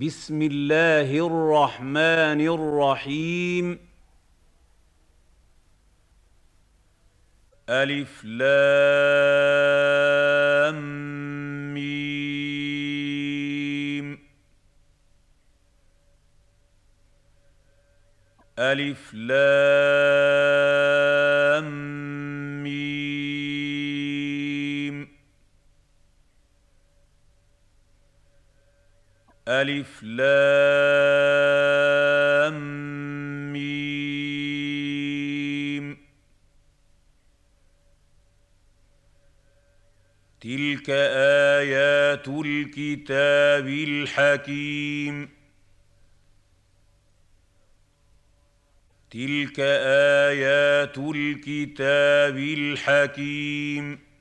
بسم الله الرحمن الرحيم. ألف لام ميم. ألف لام ميم. ألف لام ميم. تلك آيات الكتاب الحكيم. تلك آيات الكتاب الحكيم.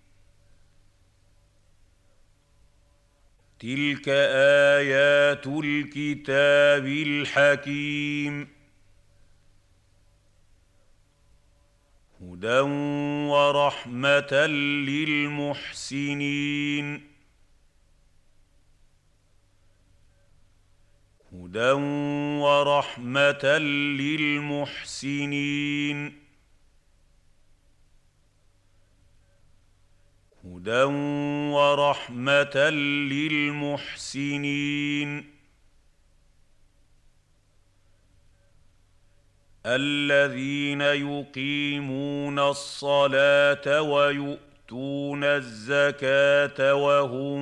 تلك ايات الكتاب الحكيم هدى ورحمه للمحسنين هدى ورحمه للمحسنين هدى ورحمه للمحسنين الذين يقيمون الصلاه ويؤتون الزكاه وهم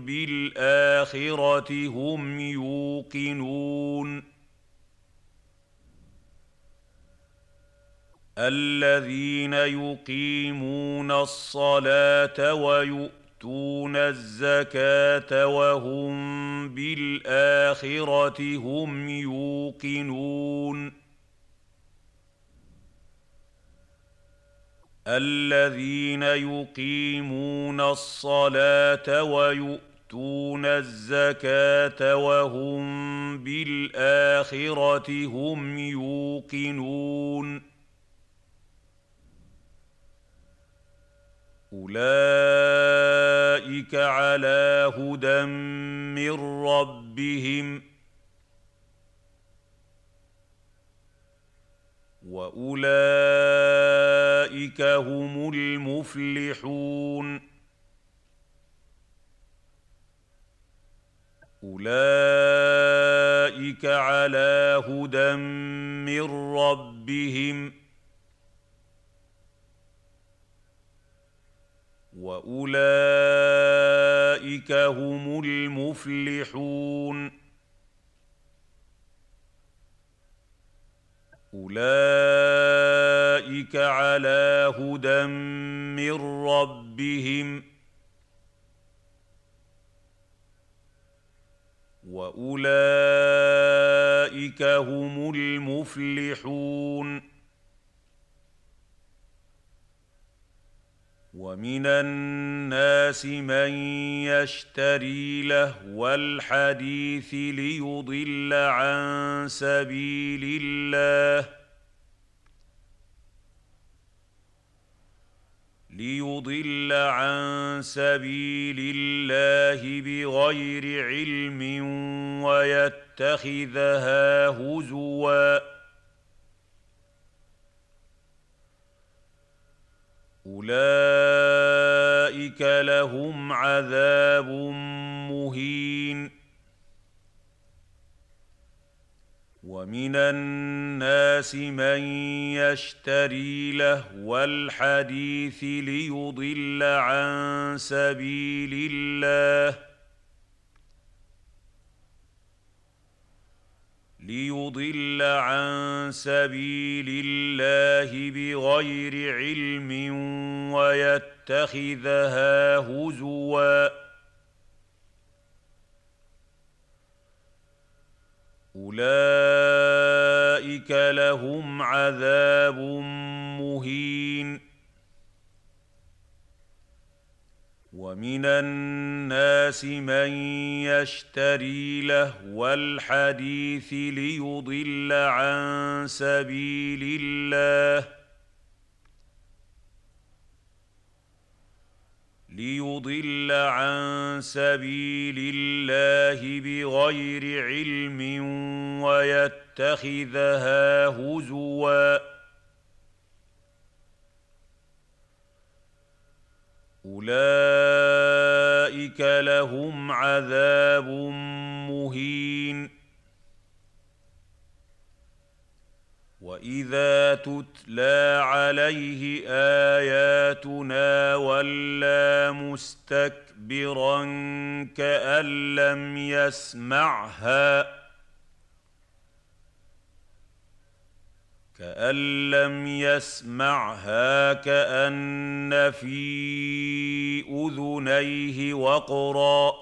بالاخره هم يوقنون الذين يقيمون الصلاة ويؤتون الزكاة وهم بالآخرة هم يوقنون. الذين يقيمون الصلاة ويؤتون الزكاة وهم بالآخرة هم يوقنون. اولئك على هدى من ربهم واولئك هم المفلحون اولئك على هدى من ربهم وأولئك هم المفلحون. أولئك على هدى من ربهم. وأولئك هم المفلحون. ومن الناس من يشتري لهو الحديث ليضل عن سبيل الله ليضل عن سبيل الله بغير علم ويتخذها هزواً أولئك لهم عذاب مهين. ومن الناس من يشتري لهو الحديث ليضل عن سبيل الله. ليضل عن سبيل الله بغير علم ويتخذها هزوا. أولئك لهم عذاب مهين. ومن الناس من يشتري لهو الحديث ليضل عن سبيل الله ليضل عن سبيل الله بغير علم ويتخذها هزوا لهم عذاب مهين. وإذا تتلى عليه آياتنا ولى مستكبرا كأن لم يسمعها كأن لم يسمعها كأن في أذنيه وقرا.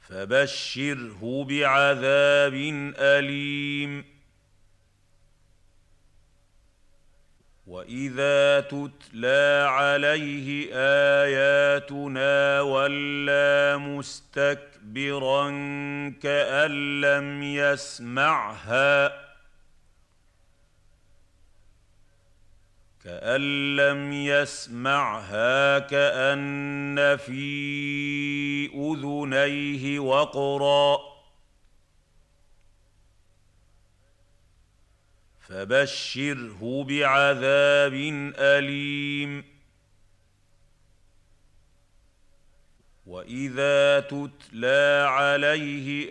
فبشره بعذاب أليم. وإذا تتلى عليه آياتنا ولى مستكبرا كأن لم يسمعها. كأن لم يسمعها كأن في أذنيه وقرا. فبشره بعذاب أليم. واذا تتلى عليه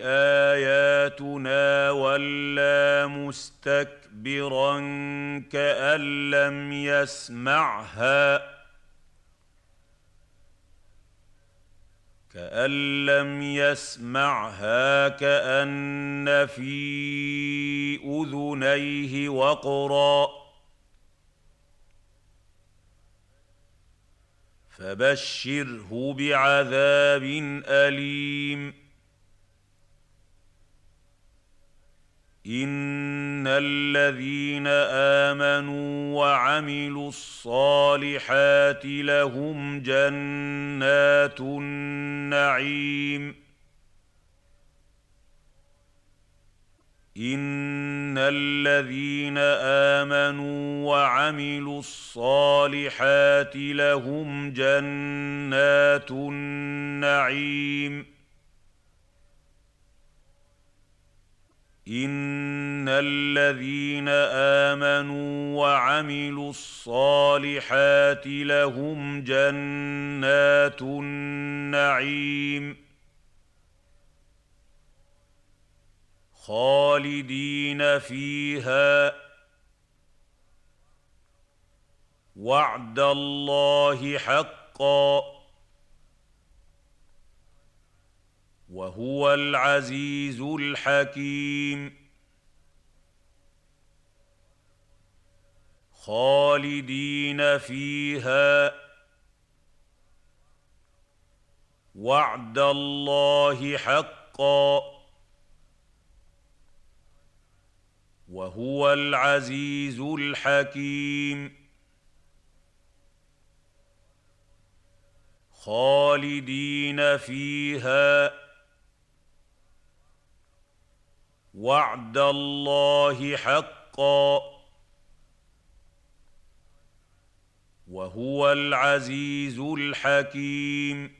اياتنا ولى مستكبرا كان لم يسمعها كأن لم يسمعها كأن في أذنيه وقرا فبشره بعذاب أليم. إن الذين آمنوا وعملوا الصالحات لهم جنات النعيم. ان الذين امنوا وعملوا الصالحات لهم جنات النعيم ان الذين امنوا وعملوا الصالحات لهم جنات النعيم خالدين فيها. وعد الله حقا. وهو العزيز الحكيم. خالدين فيها. وعد الله حقا. وهو العزيز الحكيم. خالدين فيها. وعد الله حقا. وهو العزيز الحكيم.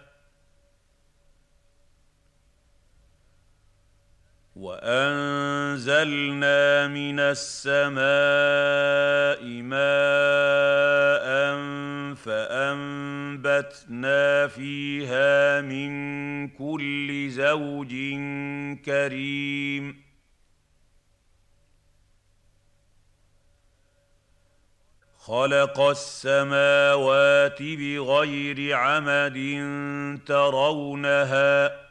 وأنزلنا من السماء ماء فأنبتنا فيها من كل زوج كريم. خلق السماوات بغير عمد ترونها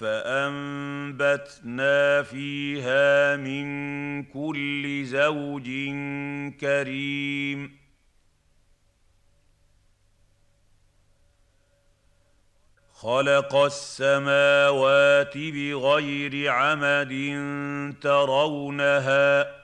فأنبتنا فيها من كل زوج كريم. خلق السماوات بغير عمد ترونها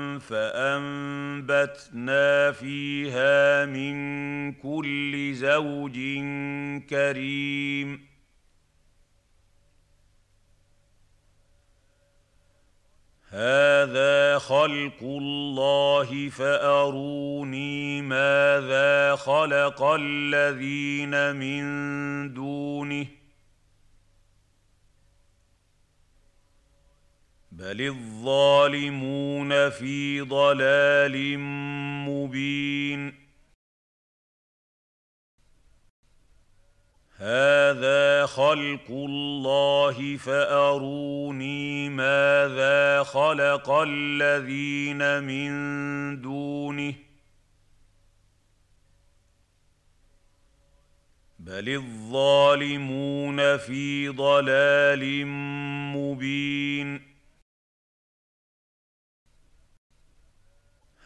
فأنبتنا فيها من كل زوج كريم. هذا خلق الله فأروني ماذا خلق الذين من دونه. بل الظالمون في ضلال مبين هذا خلق الله فاروني ماذا خلق الذين من دونه بل الظالمون في ضلال مبين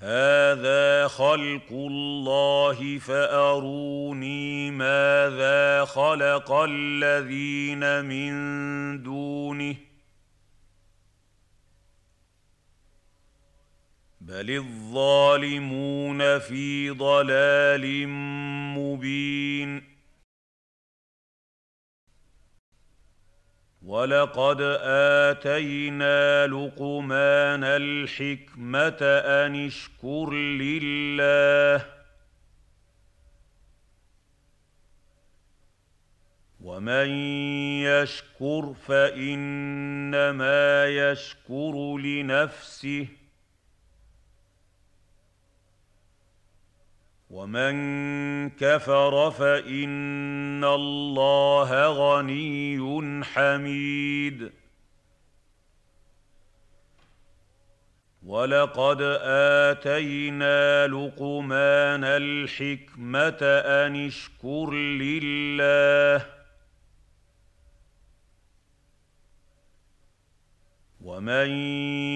هذا خلق الله فأروني ماذا خلق الذين من دونه بل الظالمون في ضلال مبين ولقد اتينا لقمان الحكمه ان اشكر لله ومن يشكر فانما يشكر لنفسه ومن كفر فإن الله غني حميد. ولقد آتينا لقمان الحكمة أن اشكر لله ومن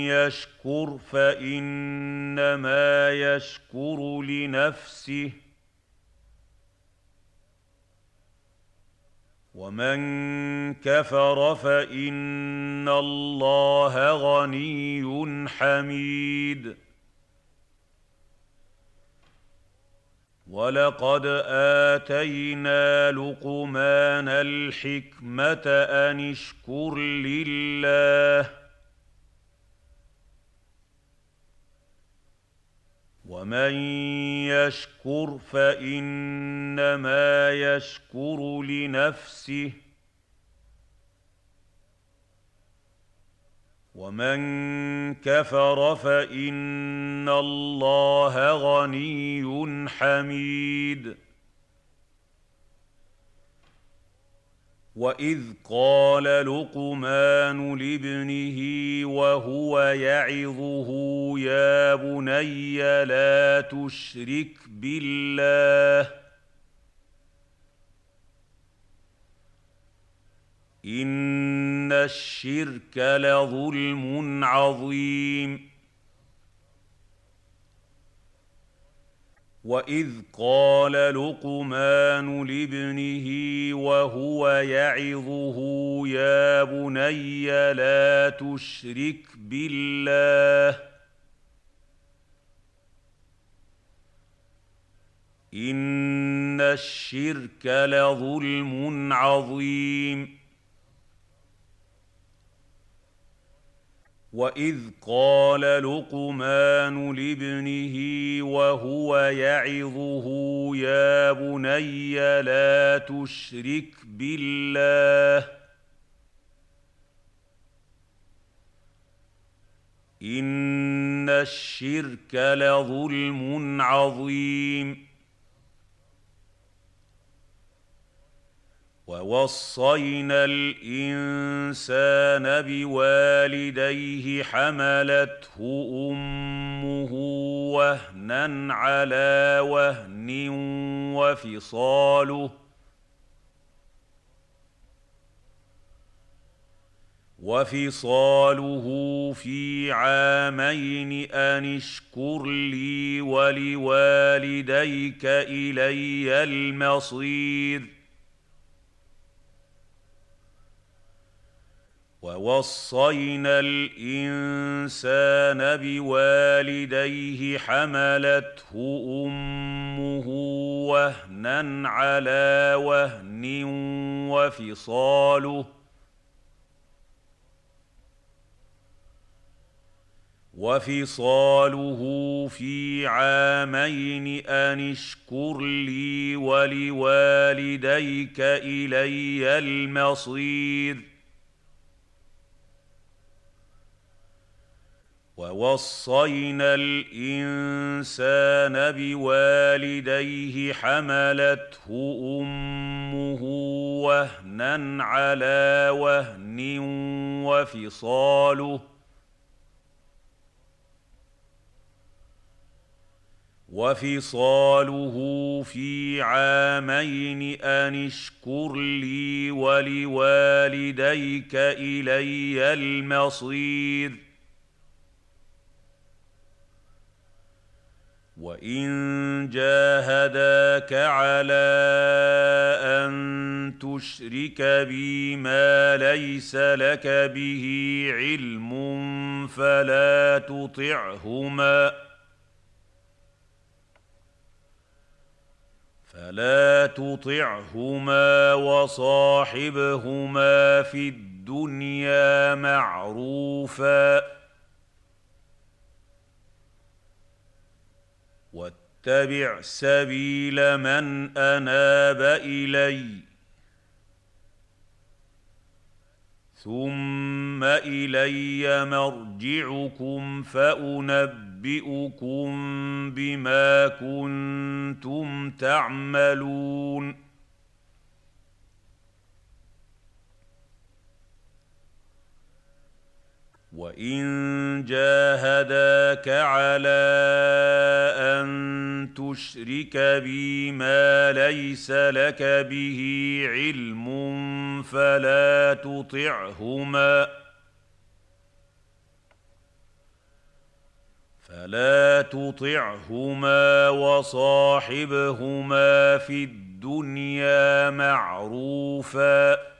يشكر فانما يشكر لنفسه ومن كفر فان الله غني حميد ولقد اتينا لقمان الحكمه ان اشكر لله ومن يشكر فانما يشكر لنفسه ومن كفر فان الله غني حميد واذ قال لقمان لابنه وهو يعظه يا بني لا تشرك بالله ان الشرك لظلم عظيم واذ قال لقمان لابنه وهو يعظه يا بني لا تشرك بالله ان الشرك لظلم عظيم واذ قال لقمان لابنه وهو يعظه يا بني لا تشرك بالله ان الشرك لظلم عظيم ووصينا الإنسان بوالديه حملته أمه وهنا على وهن وفصاله. وفصاله في عامين أن اشكر لي ولوالديك إلي المصير. ووصينا الإنسان بوالديه حملته أمه وهنا على وهن وفصاله. وفصاله في عامين أن اشكر لي ولوالديك إلي المصير. ووصينا الإنسان بوالديه حملته أمه وهنا على وهن وفصاله. وفصاله في عامين أن اشكر لي ولوالديك إلي المصير. وان جاهداك على ان تشرك بي ما ليس لك به علم فلا تطعهما فلا تطعهما وصاحبهما في الدنيا معروفا واتبع سبيل من أناب إلي. ثم إلي مرجعكم فأنبئكم بما كنتم تعملون. وان جاهداك على ان تشرك بي ما ليس لك به علم فلا تطعهما فلا تطعهما وصاحبهما في الدنيا معروفا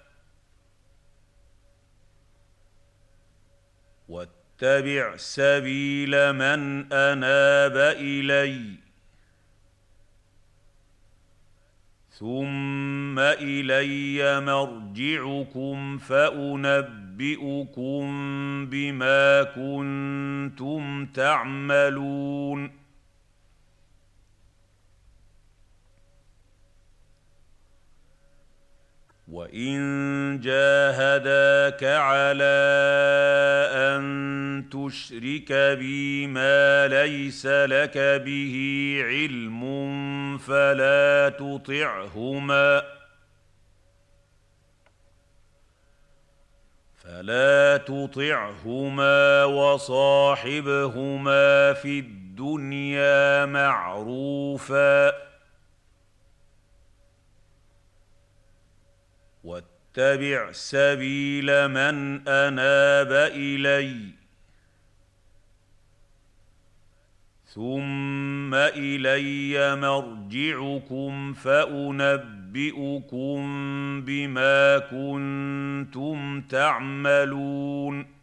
واتبع سبيل من أناب إلي. ثم إلي مرجعكم فأنبئكم بما كنتم تعملون. وان جاهداك على ان تشرك بي ما ليس لك به علم فلا تطعهما فلا تطعهما وصاحبهما في الدنيا معروفا واتبع سبيل من أناب إلي. ثم إلي مرجعكم فأنبئكم بما كنتم تعملون.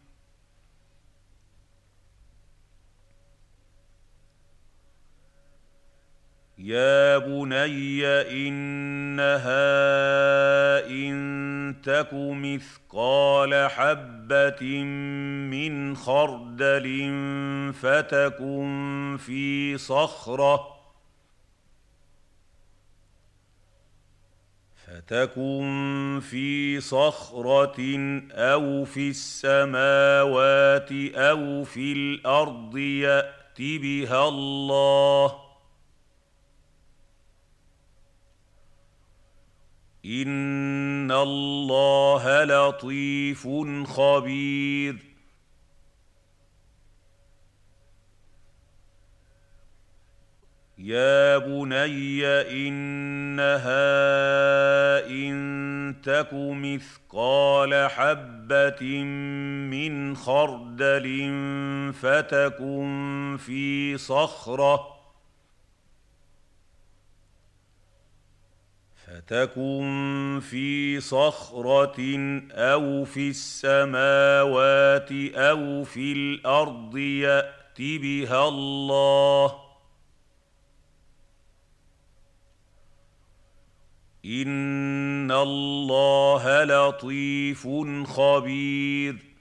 يا بني انها ان تك مثقال حبه من خردل فتكن في صخره فتكن في صخره أو في السماوات أو في الأرض يات بها الله ان الله لطيف خبير. يا بني انها ان تك مثقال حبه من خردل فتكن في صخره فتكن في صخره أو في السماوات أو في الأرض يات بها الله ان الله لطيف خبير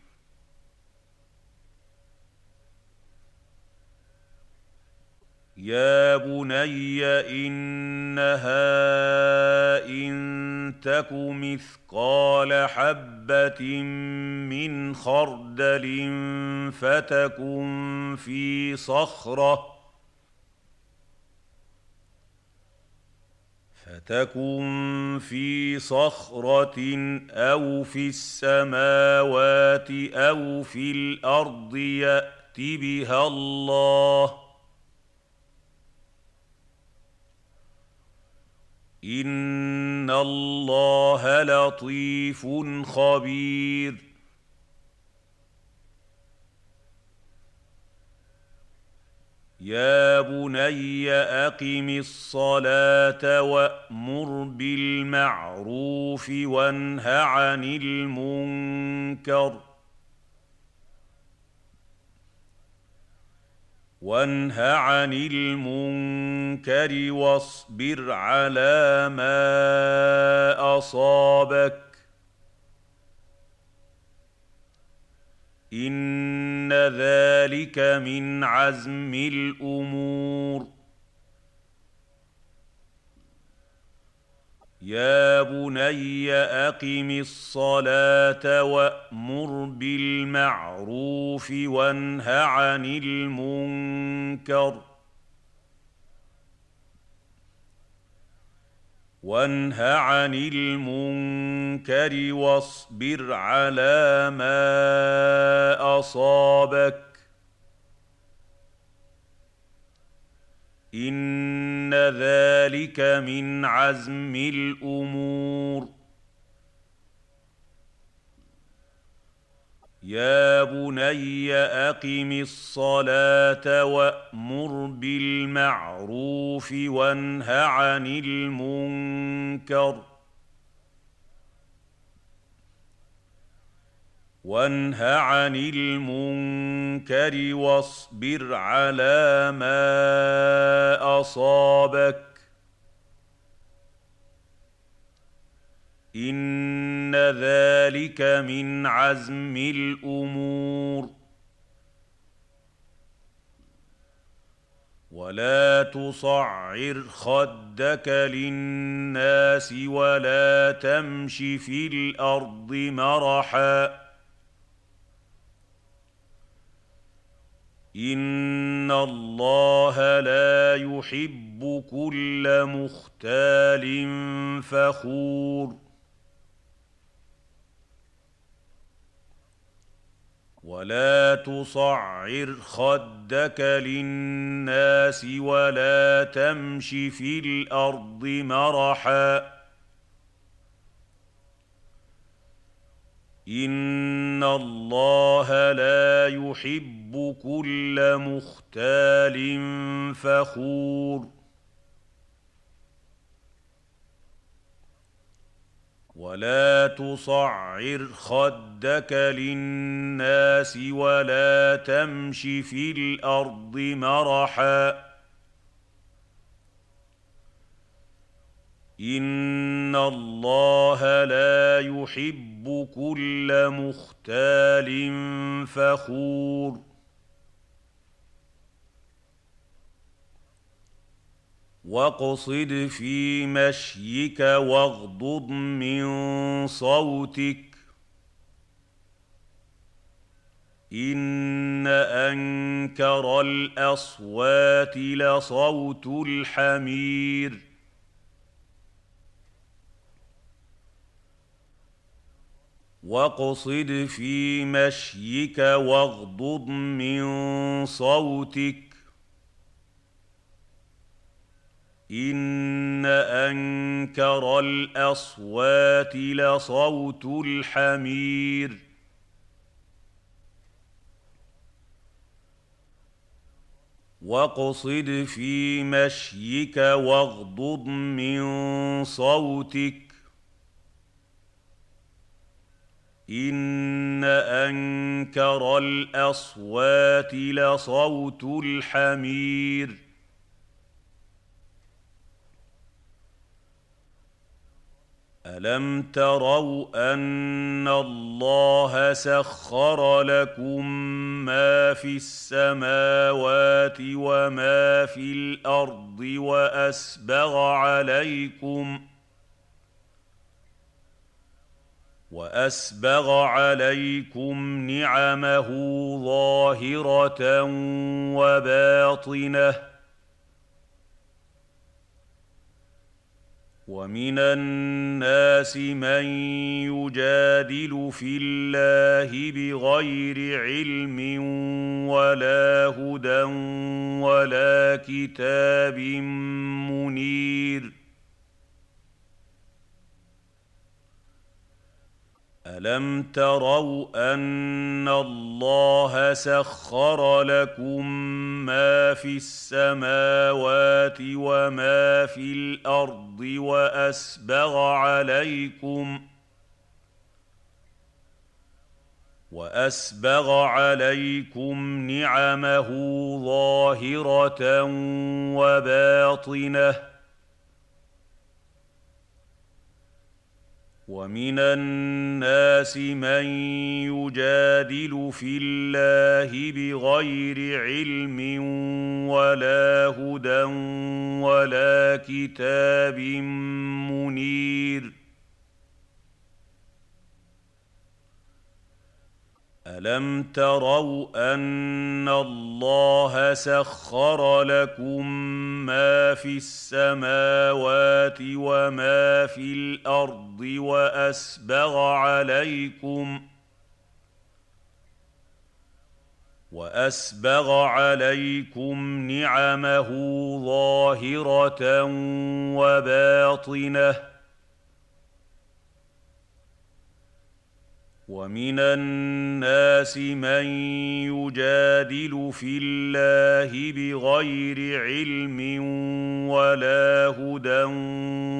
يا بني انها ان تك مثقال حبه من خردل فتكن في صخره فتكن في صخره أو في السماوات أو في الأرض يات بها الله ان الله لطيف خبير. يا بني اقم الصلاه وامر بالمعروف وانه عن المنكر. وانه عن المنكر واصبر على ما أصابك. إن ذلك من عزم الأمور. يا بني اقم الصلاه وامر بالمعروف وانه عن المنكر وانه عن المنكر واصبر على ما اصابك إن ذلك من عزم الأمور. يا بني أقم الصلاة وأمر بالمعروف وانه عن المنكر. وانه عن المنكر واصبر على ما أصابك. إن ذلك من عزم الأمور. ولا تصعر خدك للناس ولا تمش في الأرض مرحا. ان الله لا يحب كل مختال فخور ولا تصعر خدك للناس ولا تمش في الأرض مرحا ان الله لا يحب كل مختال فخور ولا تصعر خدك للناس ولا تمش في الأرض مرحا ان الله لا يحب كل مختال فخور. واقصد في مشيك واغضض من صوتك. ان انكر الاصوات لصوت الحمير. واقصد في مشيك واغضض من صوتك ان انكر الاصوات لصوت الحمير واقصد في مشيك واغضض من صوتك ان انكر الاصوات لصوت الحمير الم تروا ان الله سخر لكم ما في السماوات وما في الأرض واسبغ عليكم وأسبغ عليكم نعمه ظاهرة وباطنة ومن الناس من يجادل في الله بغير علم ولا هدى ولا كتاب منير الم تروا ان الله سخر لكم ما في السماوات وما في الأرض واسبغ عليكم واسبغ عليكم نعمه ظاهره وباطنه ومن الناس من يجادل في الله بغير علم ولا هدى ولا كتاب منير. ألم تروا أن الله سخر لكم ما في السماوات وما في الأرض وأسبغ عليكم وأسبغ عليكم نعمه ظاهرة وباطنة ومن الناس من يجادل في الله بغير علم ولا هدى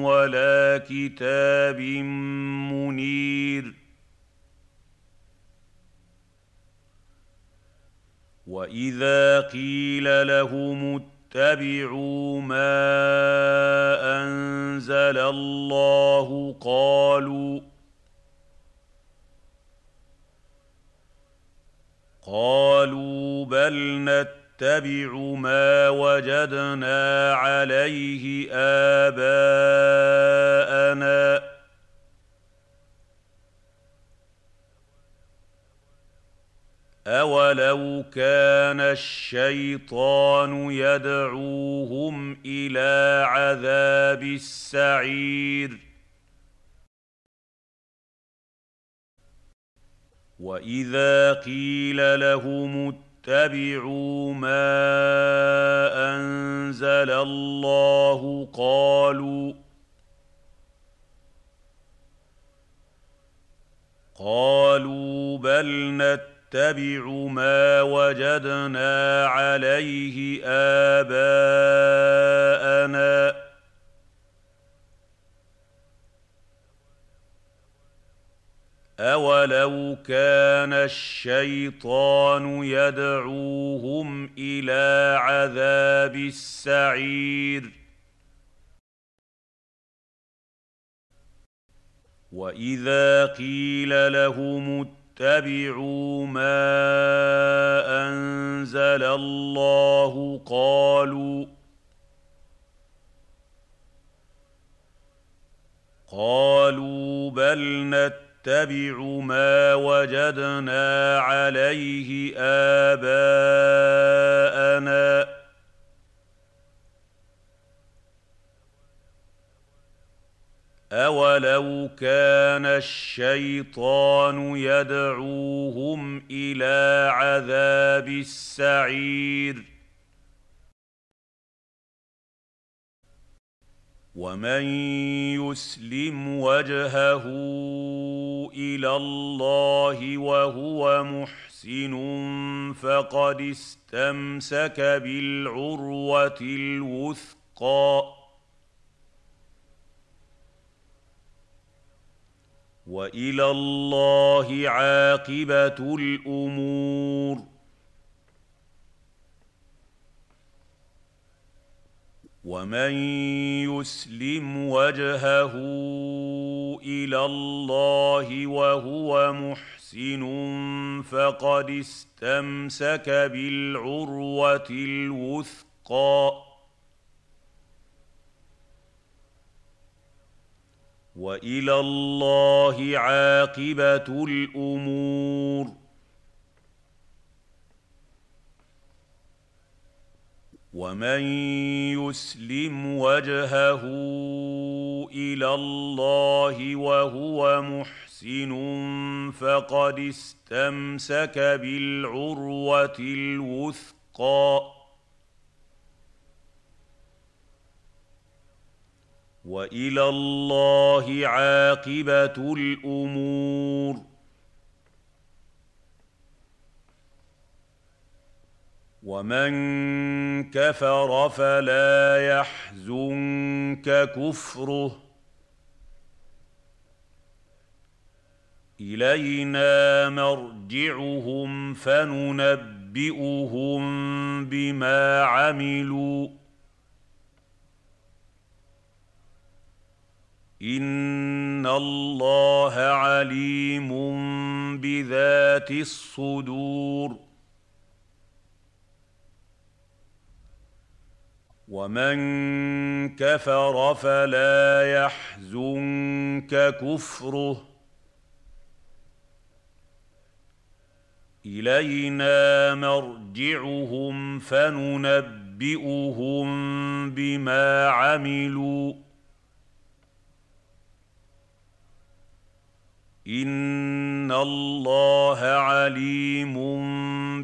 ولا كتاب منير. وإذا قيل لهم اتبعوا ما أنزل الله قالوا قالوا بل نتبع ما وجدنا عليه آباءنا. اولو كان الشيطان يدعوهم إلى عذاب السعير واذا قيل لهم اتبعوا ما انزل الله قالوا قالوا بل نتبع ما وجدنا عليه اباءنا اولو كان الشيطان يدعوهم إلى عذاب السعير واذا قيل لهم اتبعوا ما انزل الله قالوا قالوا بل نتبع نتبع ما وجدنا عليه اباءنا اولو كان الشيطان يدعوهم إلى عذاب السعير ومن يسلم وجهه إلى الله وهو محسن فقد استمسك بالعروه الوثقى والى الله عاقبه الأمور ومن يسلم وجهه إلى الله وهو محسن فقد استمسك بالعروه الوثقى والى الله عاقبه الأمور ومن يسلم وجهه إلى الله وهو محسن فقد استمسك بالعروه الوثقى والى الله عاقبه الأمور ومن كفر فلا يحزنك كفره الينا مرجعهم فننبئهم بما عملوا ان الله عليم بذات الصدور ومن كفر فلا يحزنك كفره الينا مرجعهم فننبئهم بما عملوا ان الله عليم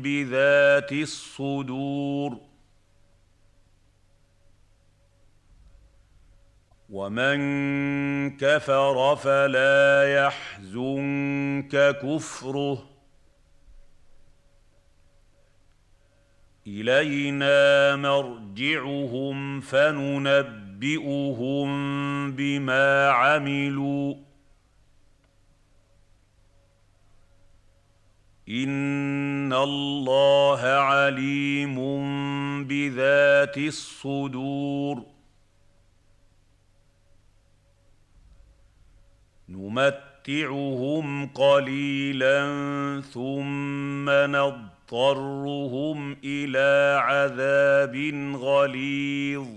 بذات الصدور ومن كفر فلا يحزنك كفره الينا مرجعهم فننبئهم بما عملوا ان الله عليم بذات الصدور نمتعهم قليلا ثم نضطرهم إلى عذاب غليظ.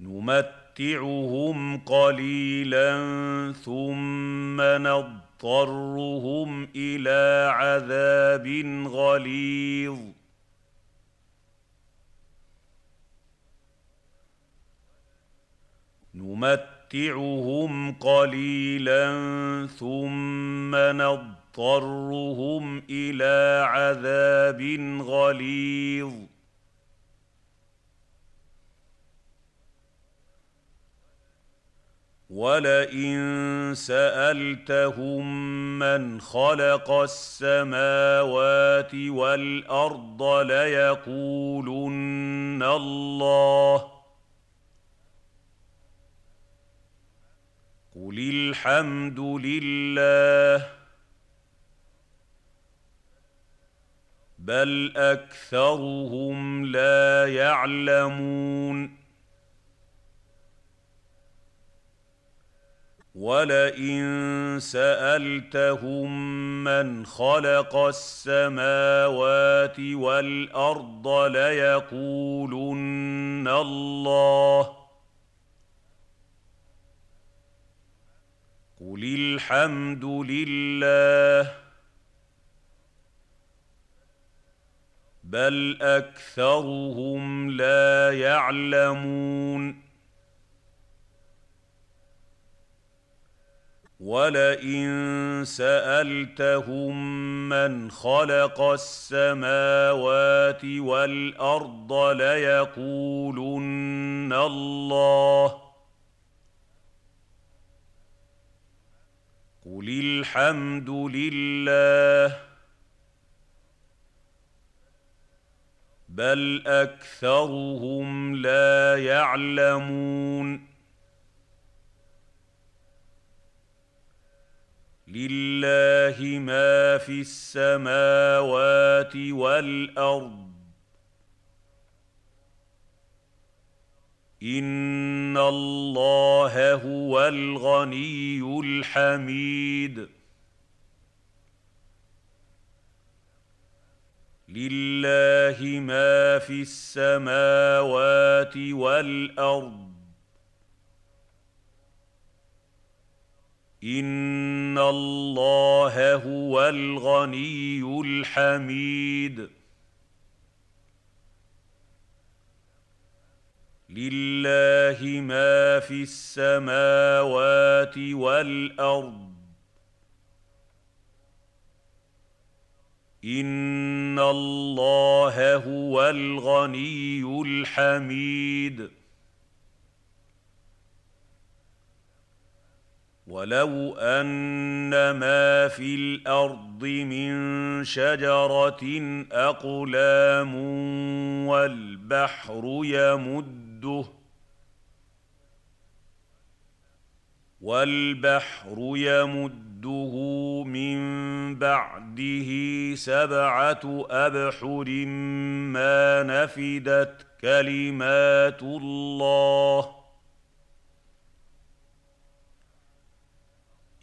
نمتعهم قليلا ثم نضطرهم إلى عذاب غليظ. نمتعهم قليلا ثم نضطرهم إلى عذاب غليظ. ولئن سالتهم من خلق السماوات والارض ليقولن الله قل الحمد لله. بل أكثرهم لا يعلمون. ولئن سألتهم من خلق السماوات والأرض ليقولن الله قل الحمد لله بل اكثرهم لا يعلمون ولئن سالتهم من خلق السماوات والارض ليقولن الله قل الحمد لله. بل أكثرهم لا يعلمون. لله ما في السماوات والأرض. ان الله هو الغني الحميد لله ما في السماوات والارض ان الله هو الغني الحميد لله ما في السماوات والأرض. إن الله هو الغني الحميد. ولو أن ما في الأرض من شجرة أقلام والبحر يمده والبحر يمده من بعده سبعة أبحر ما نفدت كلمات الله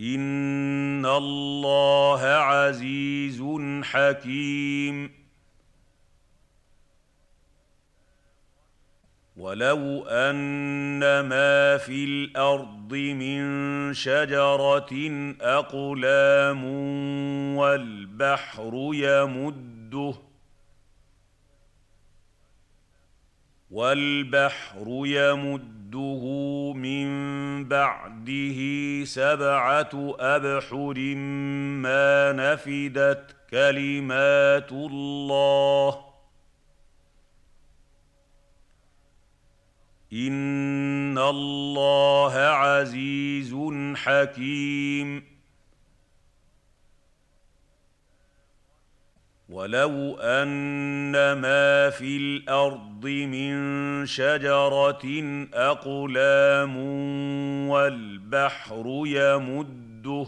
إن الله عزيز حكيم ولو ان ما في الأرض من شجره اقلام والبحر يمده والبحر يمده من بعده سبعه ابحر ما نفدت كلمات الله ان الله عزيز حكيم ولو ان ما في الأرض من شجره اقلام والبحر يمده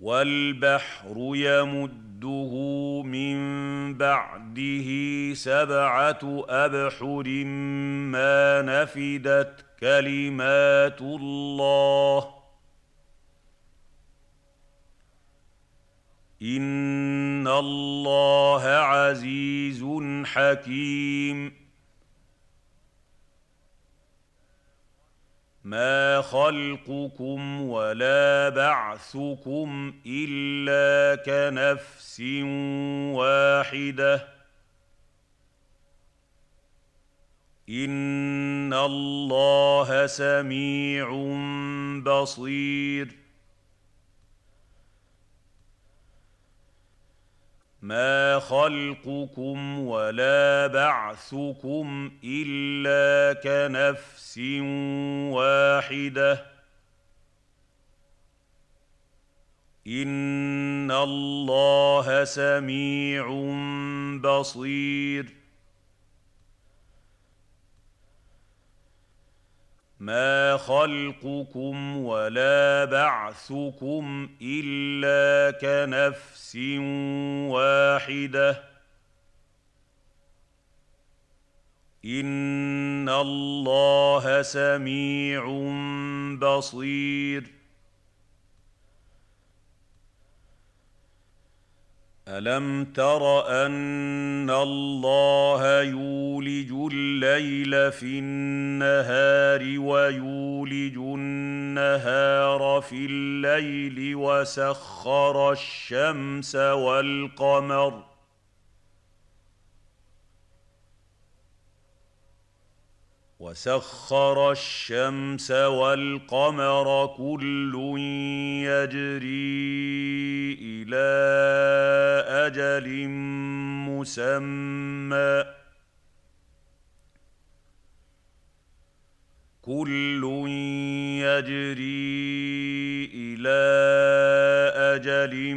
والبحر يمده من بعده سبعه ابحر ما نفدت كلمات الله ان الله عزيز حكيم ما خلقكم ولا بعثكم الا كنفس واحدة ان الله سميع بصير ما خلقكم ولا بعثكم الا كنفس واحدة ان الله سميع بصير ما خلقكم ولا بعثكم الا كنفس واحدة ان الله سميع بصير الم تر ان الله يولج الليل في النهار ويولج النهار في الليل وسخر الشمس والقمر وسخر الشمس والقمر كل يجري إلى أجل مسمى. كل يجري إلى أجل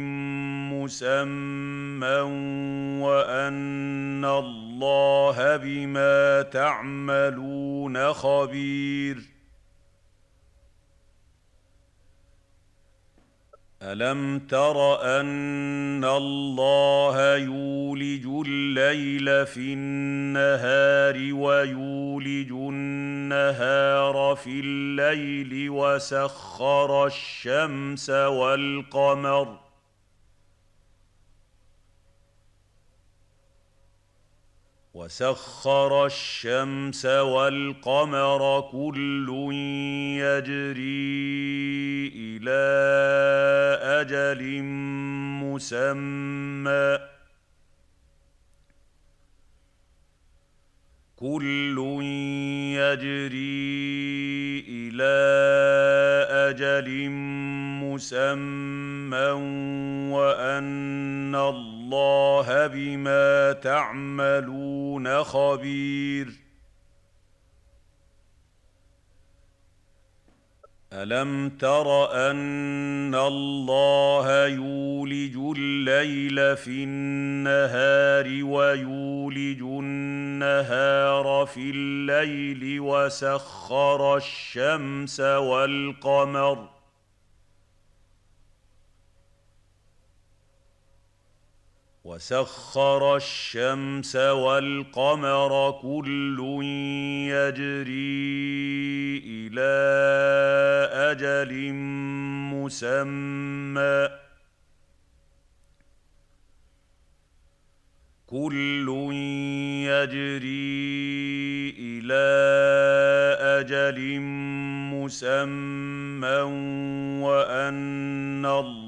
مسمى وأن الله بما تعملون خبير. ألم تر أن الله يولج الليل في النهار ويولج النهار في الليل وسخر الشمس والقمر وسخر الشمس والقمر كل يجري إلى أجل مسمى. كل يجري إلى أجل مسمى وأن الله بما تعملون خبير. ألم تر أن الله يولج الليل في النهار ويولج النهار في الليل وسخر الشمس والقمر وسخر الشمس والقمر كل يجري إلى أجل مسمى. كل يجري إلى أجل مسمى وأن الله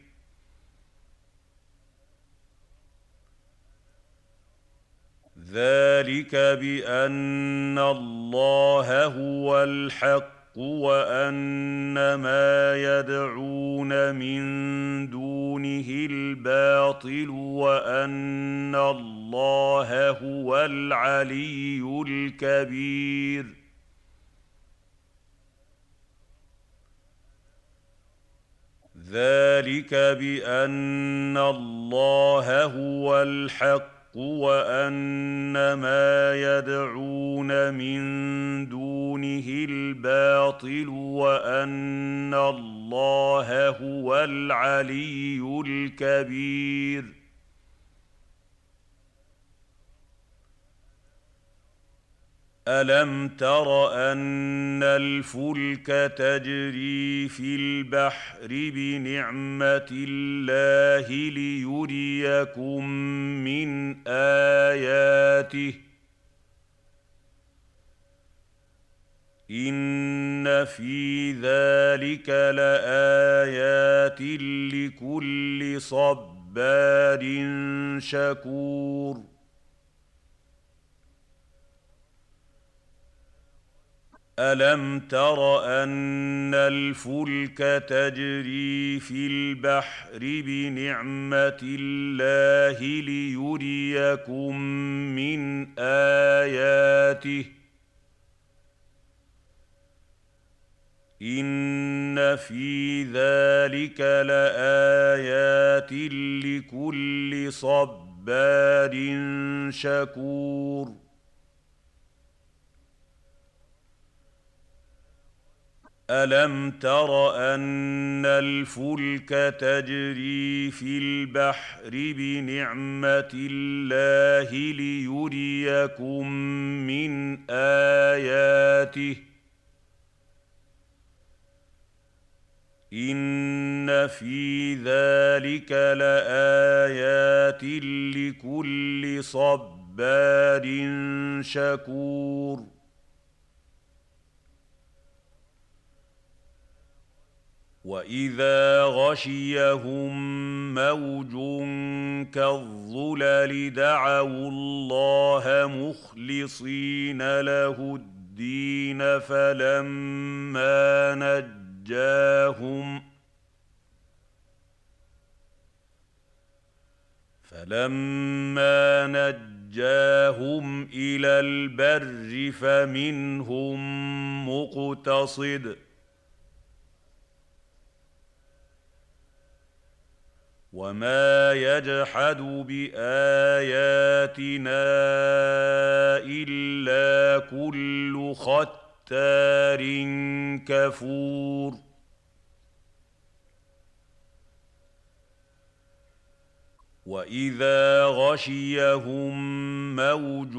ذلك بأن الله هو الحق وأن ما يدعون من دونه الباطل وأن الله هو العلي الكبير. ذلك بأن الله هو الحق وان ما يدعون من دونه الباطل وان الله هو العلي الكبير الم تر ان الفلك تجري في البحر بنعمه الله ليريكم من اياته ان في ذلك لايات لكل صبار شكور الم تر ان الفلك تجري في البحر بنعمه الله ليريكم من اياته ان في ذلك لايات لكل صبار شكور الم تر ان الفلك تجري في البحر بنعمه الله ليريكم من اياته ان في ذلك لايات لكل صبار شكور واذا غشيهم موج كالظلل دعوا الله مخلصين له الدين فلما نجاهم فلما نجاهم إلى البر فمنهم مقتصد وما يجحد باياتنا الا كل ختار كفور واذا غشيهم موج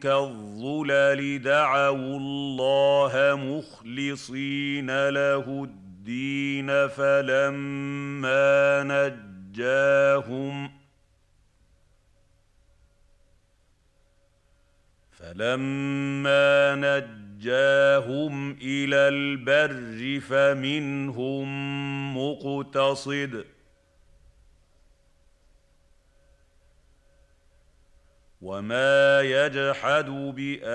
كالظلل دعوا الله مخلصين له الدين الدين فلما نجاهم فلما نجاهم إلى البر فمنهم مقتصد وما يجحد باياتنا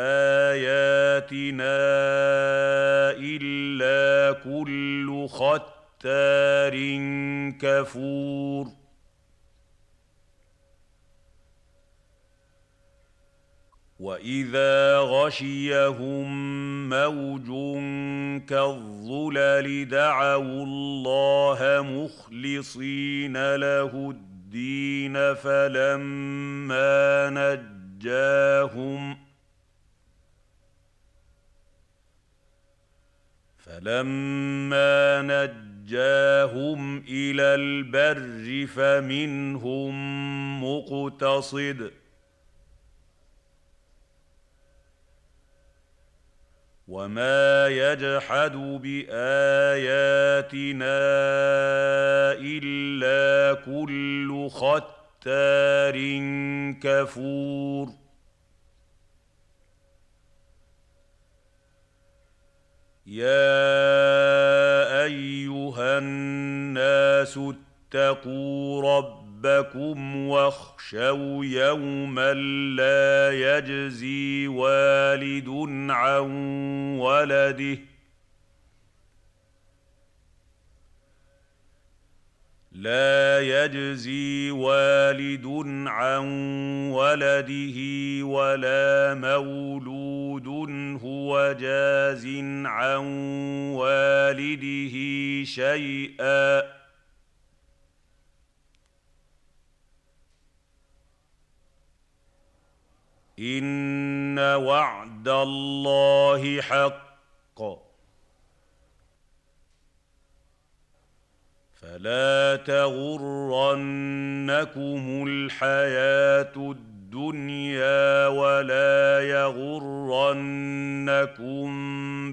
الا كل ختار كفور واذا غشيهم موج كالظلل دعوا الله مخلصين له الدين الدين فلما نجاهم فلما نجاهم إلى البر فمنهم مقتصد وما يجحد بآياتنا إلا كل ختار كفور. يا أيها الناس اتقوا ربكم واخشوا يوما لا يجزي والد عن ولده لا يجزي والد عن ولده ولا مولود هو جاز عن والده شيئا. إن وعد الله حق. فلا تغرنكم الحياة الدنيا ولا يغرنكم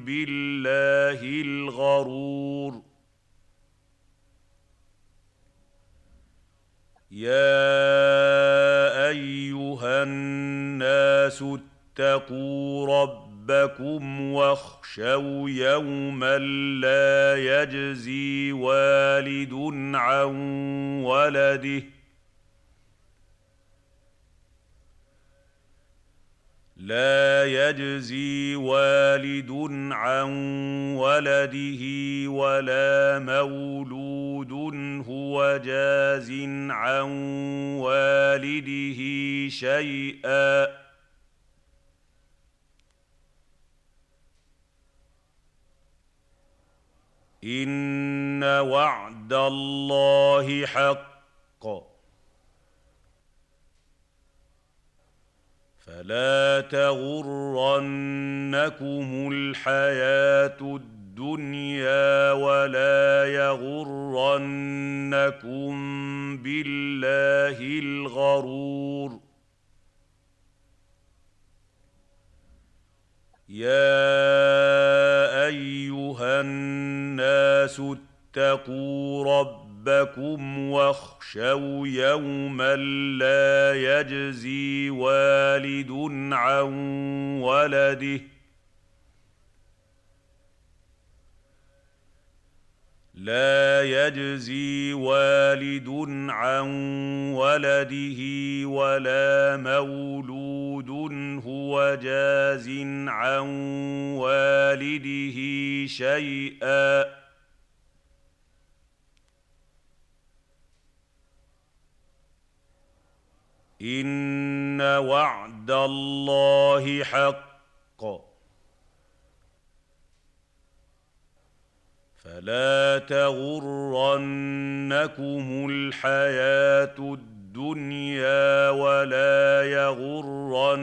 بالله الغرور. يا أيها الناس اتقوا ربكم ربكم واخشوا يوما لا يجزي والد عن ولده. لا يجزي والد عن ولده ولا مولود هو جاز عن والده شيئا. إن وعد الله حق. فلا تغرنكم الحياة الدنيا ولا يغرنكم بالله الغرور. يا ايها الناس اتقوا ربكم واخشوا يوما لا يجزي والد عن ولده لا يجزي والد عن ولده ولا مولود هو جاز عن والده شيئا. إن وعد الله حق. فلا تغرنكم الحياة الدنيا ولا يغرنكم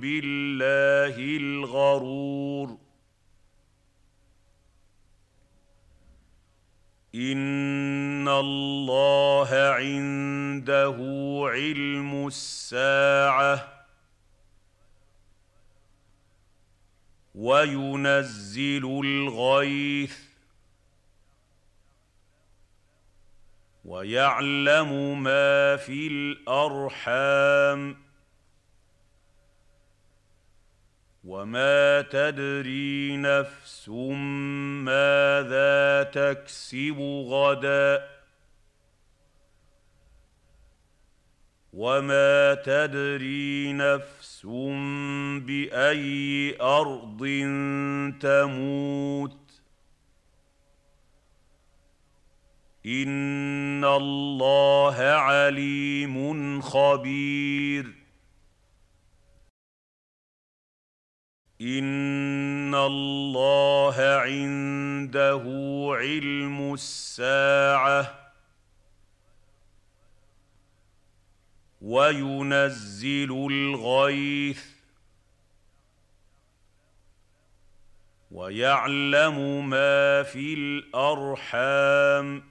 بالله الغرور. إن الله عنده علم الساعة وينزل الغيث ويعلم ما في الأرحام وما تدري نفس ماذا تكسب غدا وما تدري نفس بأي أرض تموت ان الله عليم خبير ان الله عنده علم الساعة وينزل الغيث ويعلم ما في الارحام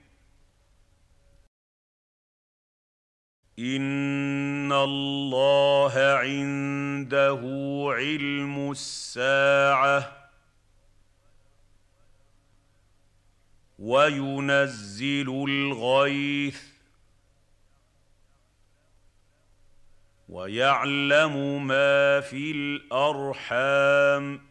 ان الله عنده علم الساعة وينزل الغيث ويعلم ما في الارحام